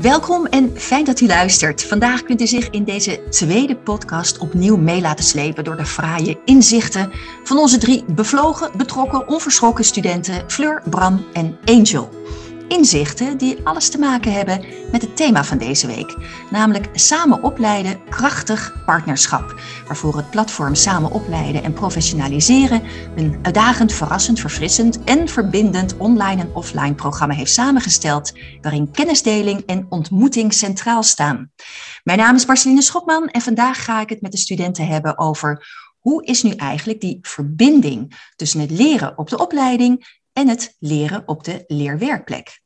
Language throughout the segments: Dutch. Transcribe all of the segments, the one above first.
Welkom en fijn dat u luistert. Vandaag kunt u zich in deze tweede podcast opnieuw mee laten slepen door de fraaie inzichten van onze drie bevlogen, betrokken, onverschrokken studenten Fleur, Bram en Angel. Inzichten die alles te maken hebben met het thema van deze week, namelijk samen opleiden, krachtig partnerschap, waarvoor het platform Samen opleiden en professionaliseren een uitdagend, verrassend, verfrissend en verbindend online en offline programma heeft samengesteld, waarin kennisdeling en ontmoeting centraal staan. Mijn naam is Marceline Schopman en vandaag ga ik het met de studenten hebben over hoe is nu eigenlijk die verbinding tussen het leren op de opleiding en het leren op de leerwerkplek.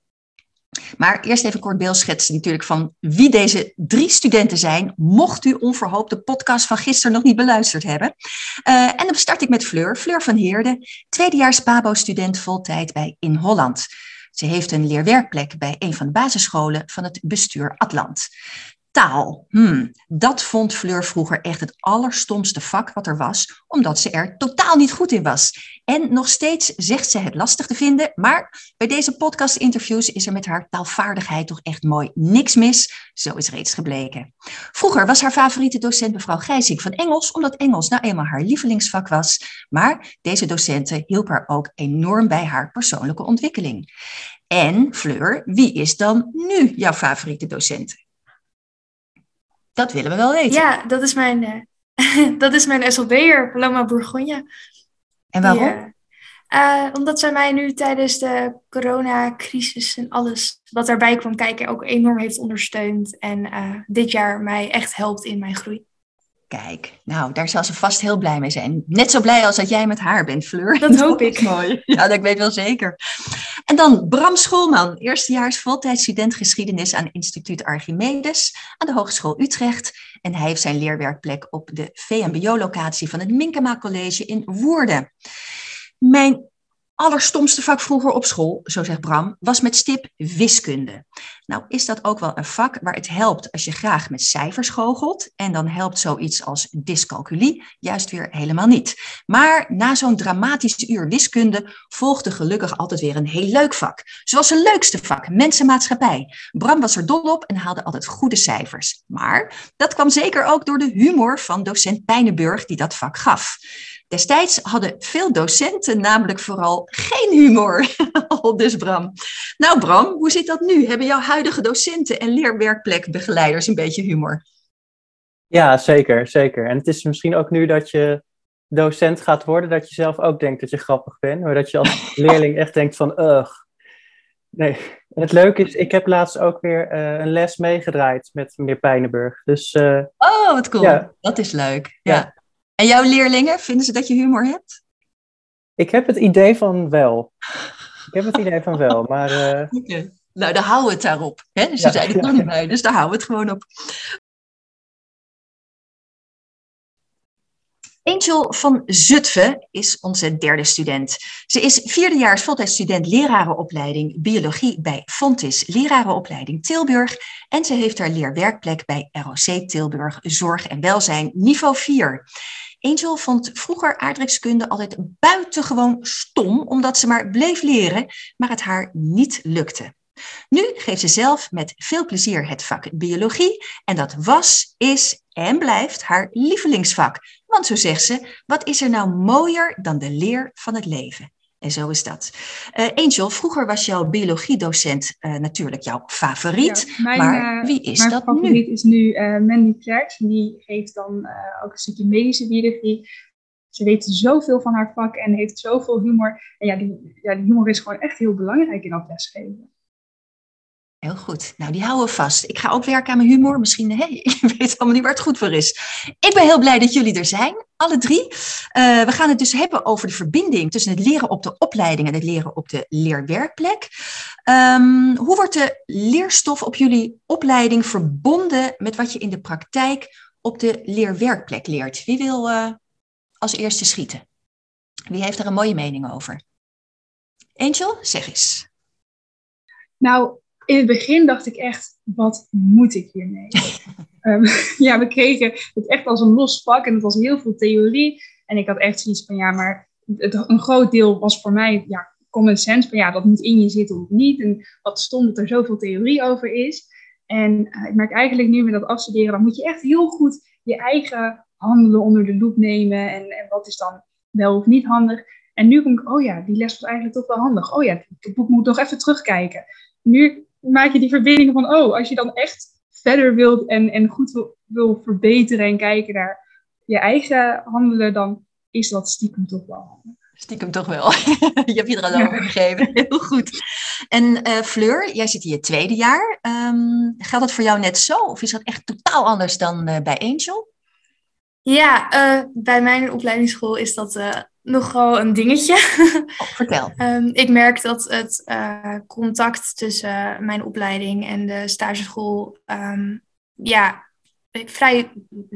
Maar eerst even kort beeld schetsen natuurlijk van wie deze drie studenten zijn, mocht u onverhoopt de podcast van gisteren nog niet beluisterd hebben. Uh, en dan start ik met Fleur, Fleur van Heerde, tweedejaars PABO-student voltijd bij In Holland. Ze heeft een leerwerkplek bij een van de basisscholen van het bestuur Atlant. Taal. Hmm, dat vond Fleur vroeger echt het allerstomste vak wat er was, omdat ze er totaal niet goed in was. En nog steeds zegt ze het lastig te vinden, maar bij deze podcast-interviews is er met haar taalvaardigheid toch echt mooi niks mis. Zo is reeds gebleken. Vroeger was haar favoriete docent mevrouw Gijsing van Engels, omdat Engels nou eenmaal haar lievelingsvak was. Maar deze docenten hielp haar ook enorm bij haar persoonlijke ontwikkeling. En Fleur, wie is dan nu jouw favoriete docent? Dat willen we wel weten. Ja, dat is mijn, uh, dat is mijn SLB'er, Paloma Bourgogne. En waarom? uh, omdat zij mij nu tijdens de coronacrisis en alles wat daarbij kwam kijken ook enorm heeft ondersteund. En uh, dit jaar mij echt helpt in mijn groei. Kijk, nou, daar zal ze vast heel blij mee zijn. Net zo blij als dat jij met haar bent, Fleur. Dat hoop ik. Mooi. Ja, dat weet ik wel zeker. En dan Bram Schoolman, eerstejaars voltijdstudent geschiedenis aan Instituut Archimedes aan de Hogeschool Utrecht. En hij heeft zijn leerwerkplek op de VMBO-locatie van het Minkema College in Woerden. Mijn allerstomste vak vroeger op school, zo zegt Bram, was met stip wiskunde. Nou is dat ook wel een vak waar het helpt als je graag met cijfers goochelt. En dan helpt zoiets als dyscalculie juist weer helemaal niet. Maar na zo'n dramatisch uur wiskunde volgde gelukkig altijd weer een heel leuk vak. Zoals het leukste vak, mensenmaatschappij. Bram was er dol op en haalde altijd goede cijfers. Maar dat kwam zeker ook door de humor van docent Pijnenburg die dat vak gaf. Destijds hadden veel docenten namelijk vooral geen humor. dus Bram. Nou Bram, hoe zit dat nu? Hebben jouw huidige docenten en leerwerkplekbegeleiders een beetje humor? Ja, zeker, zeker. En het is misschien ook nu dat je docent gaat worden, dat je zelf ook denkt dat je grappig bent. Maar dat je als leerling echt denkt van, ugh. Nee, en het leuke is, ik heb laatst ook weer uh, een les meegedraaid met meneer Pijnenburg. Dus, uh, oh, wat cool. Ja. Dat is leuk. ja. ja. En jouw leerlingen, vinden ze dat je humor hebt? Ik heb het idee van wel. Ik heb het idee van wel, maar... Uh... Nou, daar houden we het daarop. Hè? Dus ja, zijn het nog niet bij, dus daar houden we het gewoon op. Angel van Zutphen is onze derde student. Ze is vierdejaars voltijdstudent lerarenopleiding biologie bij Fontis lerarenopleiding Tilburg. En ze heeft haar leerwerkplek bij ROC Tilburg Zorg en Welzijn niveau 4. Angel vond vroeger aardrijkskunde altijd buitengewoon stom, omdat ze maar bleef leren, maar het haar niet lukte. Nu geeft ze zelf met veel plezier het vak biologie en dat was, is en blijft haar lievelingsvak. Want zo zegt ze, wat is er nou mooier dan de leer van het leven? En zo is dat. Uh, Angel, vroeger was jouw biologiedocent uh, natuurlijk jouw favoriet. mijn, maar eh, wie is mijn dat favoriet is nu Mandy Klerks. Die geeft dan ook een stukje medische biologie. Ze weet zoveel van haar vak en heeft zoveel humor. En ja, die, ja, die humor is gewoon echt heel belangrijk in dat lesgeven. Heel goed. Nou, die houden we vast. Ik ga ook werken aan mijn humor. Misschien, hey, ik weet allemaal niet waar het goed voor is. Ik ben heel blij dat jullie er zijn, alle drie. Uh, we gaan het dus hebben over de verbinding tussen het leren op de opleiding en het leren op de leerwerkplek. Um, hoe wordt de leerstof op jullie opleiding verbonden met wat je in de praktijk op de leerwerkplek leert? Wie wil uh, als eerste schieten? Wie heeft er een mooie mening over? Angel, zeg eens. Nou, in het begin dacht ik echt, wat moet ik hiermee? um, ja, we kregen het echt als een los vak en het was heel veel theorie. En ik had echt zoiets van, ja, maar het, een groot deel was voor mij ja, common sense. Van ja, dat moet in je zitten of niet. En wat stom dat er zoveel theorie over is. En uh, ik merk eigenlijk nu met dat afstuderen, dan moet je echt heel goed je eigen handelen onder de loep nemen. En, en wat is dan wel of niet handig. En nu kom ik, oh ja, die les was eigenlijk toch wel handig. Oh ja, het boek moet nog even terugkijken. Nu maak je die verbinding van, oh, als je dan echt verder wilt en, en goed wil, wil verbeteren en kijken naar je eigen handelen, dan is dat stiekem toch wel handig. Stiekem toch wel. je hebt je er al over gegeven. Heel goed. En uh, Fleur, jij zit hier tweede jaar. Um, geldt dat voor jou net zo? Of is dat echt totaal anders dan uh, bij Angel? Ja, uh, bij mijn opleidingsschool is dat nogal een dingetje. Oh, vertel. um, ik merk dat het contact tussen mijn opleiding en de stageschool um, ja, vrij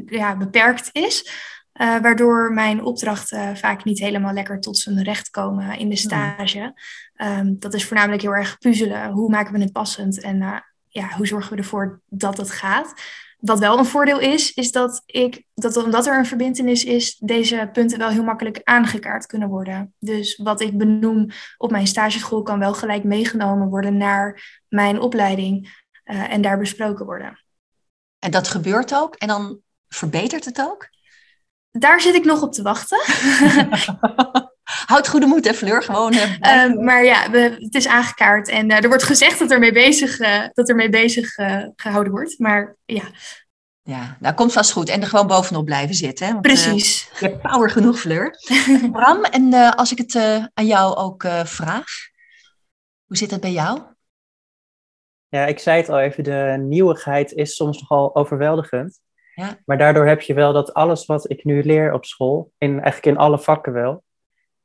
ja, beperkt is. Uh, waardoor mijn opdrachten vaak niet helemaal lekker tot zijn recht komen in de stage. Um, dat is voornamelijk heel erg puzzelen. Hoe maken we het passend en uh, ja, hoe zorgen we ervoor dat het gaat? Wat wel een voordeel is, is dat ik, dat omdat er een verbindenis is, deze punten wel heel makkelijk aangekaart kunnen worden. Dus wat ik benoem op mijn stageschool kan wel gelijk meegenomen worden naar mijn opleiding uh, en daar besproken worden. En dat gebeurt ook en dan verbetert het ook? daar zit ik nog op te wachten. Houd goede moed, hè, Fleur. Gewoon, uh, um, maar ja, we, het is aangekaart en uh, er wordt gezegd dat er mee bezig, uh, dat er mee bezig gehouden wordt. Maar ja. Ja, dat komt vast goed. En er gewoon bovenop blijven zitten. Hè? Want, Precies. je hebt power genoeg, Fleur. Bram, en als ik het aan jou ook vraag, hoe zit het bij jou? Ja, ik zei het al even, de nieuwigheid is soms nogal overweldigend. Ja. Maar daardoor heb je wel dat alles wat ik nu leer op school, in, eigenlijk in alle vakken wel,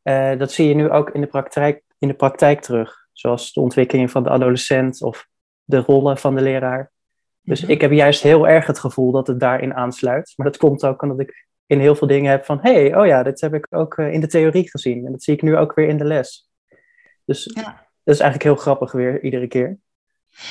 uh, dat zie je nu ook in de, praktijk, in de praktijk terug. Zoals de ontwikkeling van de adolescent of de rollen van de leraar. Dus -hmm. ik heb juist heel erg het gevoel dat het daarin aansluit. Maar dat komt ook omdat ik in heel veel dingen heb van... hé, hey, oh ja, dit heb ik ook uh, in de theorie gezien. En dat zie ik nu ook weer in de les. Dus ja. dat is eigenlijk heel grappig weer, iedere keer.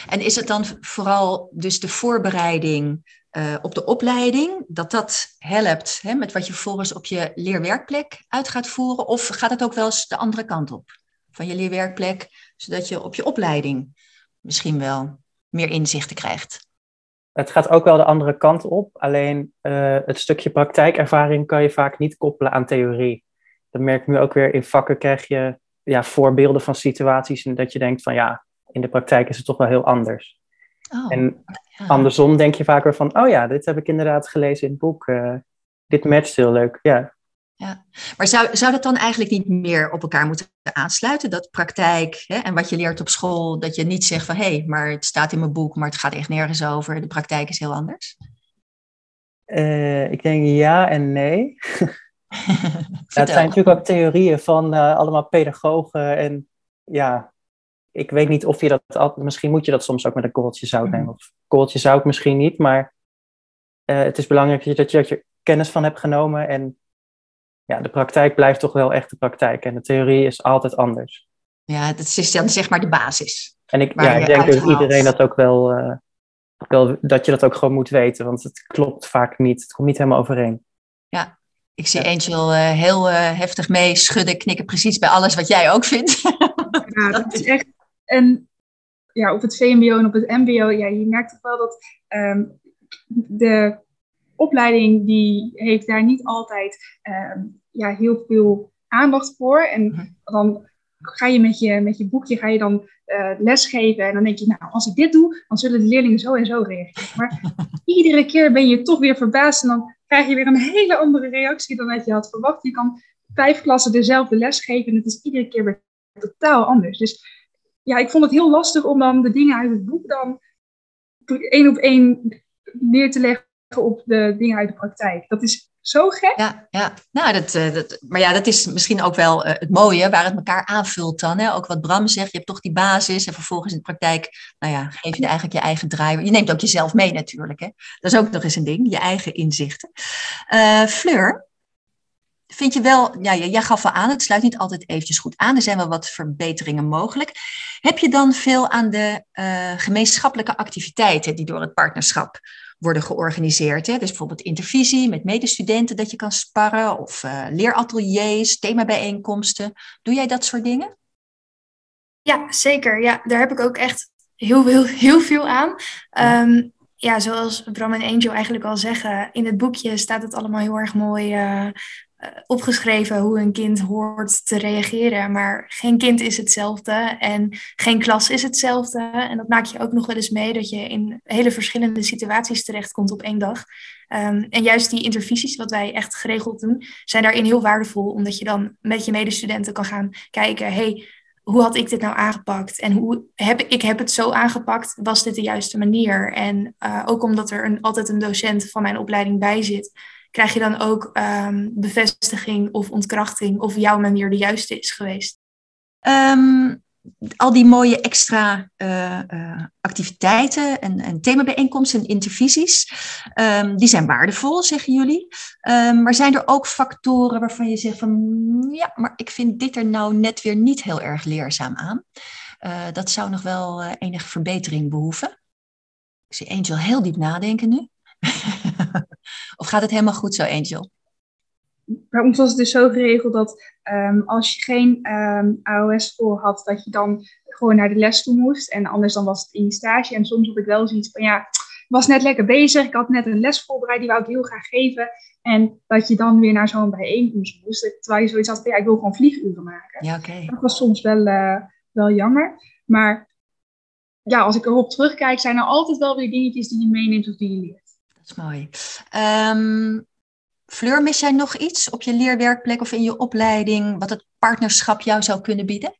En is het dan vooral dus de voorbereiding uh, op de opleiding, dat dat helpt hè, met wat je vervolgens op je leerwerkplek uit gaat voeren? Of gaat het ook wel eens de andere kant op van je leerwerkplek, zodat je op je opleiding misschien wel meer inzichten krijgt? Het gaat ook wel de andere kant op, alleen uh, het stukje praktijkervaring kan je vaak niet koppelen aan theorie. Dat merk ik nu ook weer in vakken krijg je ja, voorbeelden van situaties en dat je denkt van ja, in de praktijk is het toch wel heel anders. Oh, en ja. andersom denk je vaker van, oh ja, dit heb ik inderdaad gelezen in het boek. Uh, dit matcht heel leuk, ja. Ja, maar zou, zou dat dan eigenlijk niet meer op elkaar moeten aansluiten? Dat praktijk hè, en wat je leert op school, dat je niet zegt van hé, hey, maar het staat in mijn boek, maar het gaat echt nergens over. De praktijk is heel anders? Uh, ik denk ja en nee. ja, het zijn natuurlijk ook theorieën van uh, allemaal pedagogen en ja, ik weet niet of je dat altijd, misschien moet je dat soms ook met een korreltje zout nemen. Of korreltje zout misschien niet, maar uh, het is belangrijk dat je, dat je kennis van hebt genomen. En ja, de praktijk blijft toch wel echt de praktijk. En de theorie is altijd anders. Ja, dat is dan zeg maar de basis. En ik, ja, ik denk dat iedereen dat ook wel, uh, wel, dat je dat ook gewoon moet weten. Want het klopt vaak niet. Het komt niet helemaal overeen. Ja, ik zie Angel uh, heel heftig mee schudden, knikken precies bij alles wat jij ook vindt. Ja, dat is echt en ja, op het VMBO en op het MBO, ja, je merkt toch wel dat um, de opleiding die heeft daar niet altijd um, ja, heel veel aandacht voor. En dan ga je met je, met je boekje ga je dan uh, lesgeven en dan denk je, nou, als ik dit doe, dan zullen de leerlingen zo en zo reageren. Maar iedere keer ben je toch weer verbaasd en dan krijg je weer een hele andere reactie dan dat je had verwacht. Je kan vijf klassen dezelfde les geven en het is iedere keer weer totaal anders. Dus ja, ik vond het heel lastig om dan de dingen uit het boek dan één op één neer te leggen op de dingen uit de praktijk. Dat is zo gek. Ja, ja. Nou, dat, uh, dat, maar ja, dat is misschien ook wel uh, het mooie waar het elkaar aanvult dan. Hè? Ook wat Bram zegt, je hebt toch die basis en vervolgens in de praktijk, nou ja, geef je eigenlijk je eigen draai. Je neemt ook jezelf mee natuurlijk. Hè? Dat is ook nog eens een ding, je eigen inzichten. Uh, Fleur, vind je wel, ja, jij gaf wel aan, het sluit niet altijd eventjes goed aan. Er zijn wel wat verbeteringen mogelijk. Heb je dan veel aan de uh, gemeenschappelijke activiteiten die door het partnerschap worden georganiseerd? Hè? Dus bijvoorbeeld intervisie met medestudenten dat je kan sparren, of uh, leerateliers, themabijeenkomsten. Doe jij dat soort dingen? Ja, zeker. Ja, daar heb ik ook echt heel, heel, heel veel aan. Ehm, ja, zoals Bram en Angel eigenlijk al zeggen, in het boekje staat het allemaal heel erg mooi uh, opgeschreven hoe een kind hoort te reageren. Maar geen kind is hetzelfde en geen klas is hetzelfde. En dat maak je ook nog wel eens mee dat je in hele verschillende situaties terechtkomt op één dag. Um, en juist die intervisies, wat wij echt geregeld doen, zijn daarin heel waardevol, omdat je dan met je medestudenten kan gaan kijken. Hey, hoe had ik dit nou aangepakt? En hoe heb ik heb het zo aangepakt? Was dit de juiste manier? En uh, ook omdat er een, altijd een docent van mijn opleiding bij zit, krijg je dan ook um, bevestiging of ontkrachting of jouw manier de juiste is geweest. Um, al die mooie extra uh, uh, activiteiten en, en themabijeenkomsten en intervisies, um, die zijn waardevol, zeggen jullie. Maar zijn er ook factoren waarvan je zegt van, ja, maar ik vind dit er nou net weer niet heel erg leerzaam aan. Uh, dat zou nog wel enige verbetering behoeven. Ik zie Angel heel diep nadenken nu. of gaat het helemaal goed zo, Angel? bij ons was het dus zo geregeld dat um, als je geen um, ehm, AOS-school had, dat je dan gewoon naar de les toe moest. En anders dan was het in je stage. En soms had ik wel zoiets van, ja, ik was net lekker bezig. Ik had net een les voorbereid, die wou ik heel graag geven. En dat je dan weer naar zo'n bijeenkomst moest. Terwijl je zoiets had van, ja, ik wil gewoon vlieguren maken. Ja, okay. Dat was soms wel, uh, wel jammer. Maar ja, als ik erop terugkijk, zijn er altijd wel weer dingetjes die je meeneemt of die je leert. Dat is mooi. Um, Fleur, mis jij nog iets op je leerwerkplek of in je opleiding wat het partnerschap jou zou kunnen bieden?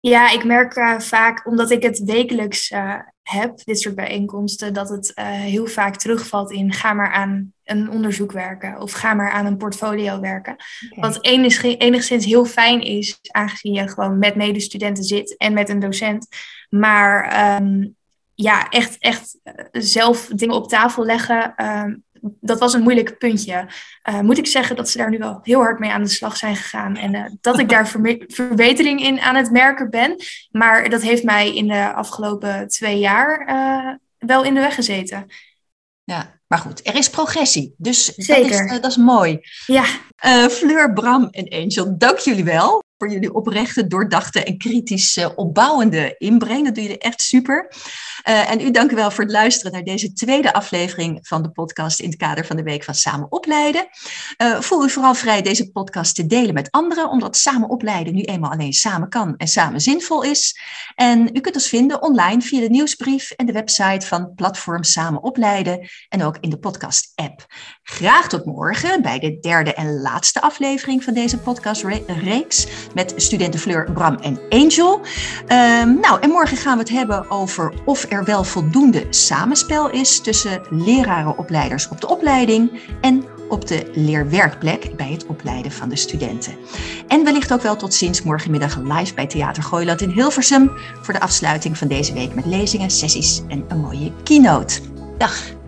Ja, ik merk uh, vaak, omdat ik het wekelijks uh, heb, dit soort bijeenkomsten, dat het uh, heel vaak terugvalt in ga maar aan een onderzoek werken of ga maar aan een portfolio werken. Okay. Wat enig, enigszins heel fijn is, aangezien je gewoon met medestudenten zit en met een docent. Maar um, ja, echt, echt zelf dingen op tafel leggen, um, dat was een moeilijk puntje. Uh, moet ik zeggen dat ze daar nu wel heel hard mee aan de slag zijn gegaan. En uh, dat ik daar verbetering in aan het merken ben. Maar dat heeft mij in de afgelopen twee jaar wel in de weg gezeten. Ja, maar goed, er is progressie. Dus Zeker. Dat, is, dat is mooi. Ja. Fleur, Bram en Angel, dank jullie wel voor jullie oprechte, doordachte en kritisch uh, opbouwende inbreng. Dat doen jullie echt super. Uh, en u dank u wel voor het luisteren naar deze tweede aflevering van de podcast in het kader van de Week van Samen Opleiden. Uh, voel u vooral vrij deze podcast te delen met anderen, omdat samen opleiden nu eenmaal alleen samen kan en samen zinvol is. En u kunt ons vinden online via de nieuwsbrief en de website van Platform Samen Opleiden en ook in de podcast-app. Graag tot morgen bij de derde en laatste aflevering van deze podcastreeks met studenten Fleur, Bram en Angel. Um, nou, en morgen gaan we het hebben over of er wel voldoende samenspel is tussen lerarenopleiders op de opleiding en op de leerwerkplek bij het opleiden van de studenten. En wellicht ook wel tot ziens morgenmiddag live bij Theater Gooiland in Hilversum voor de afsluiting van deze week met lezingen, sessies en een mooie keynote. Dag!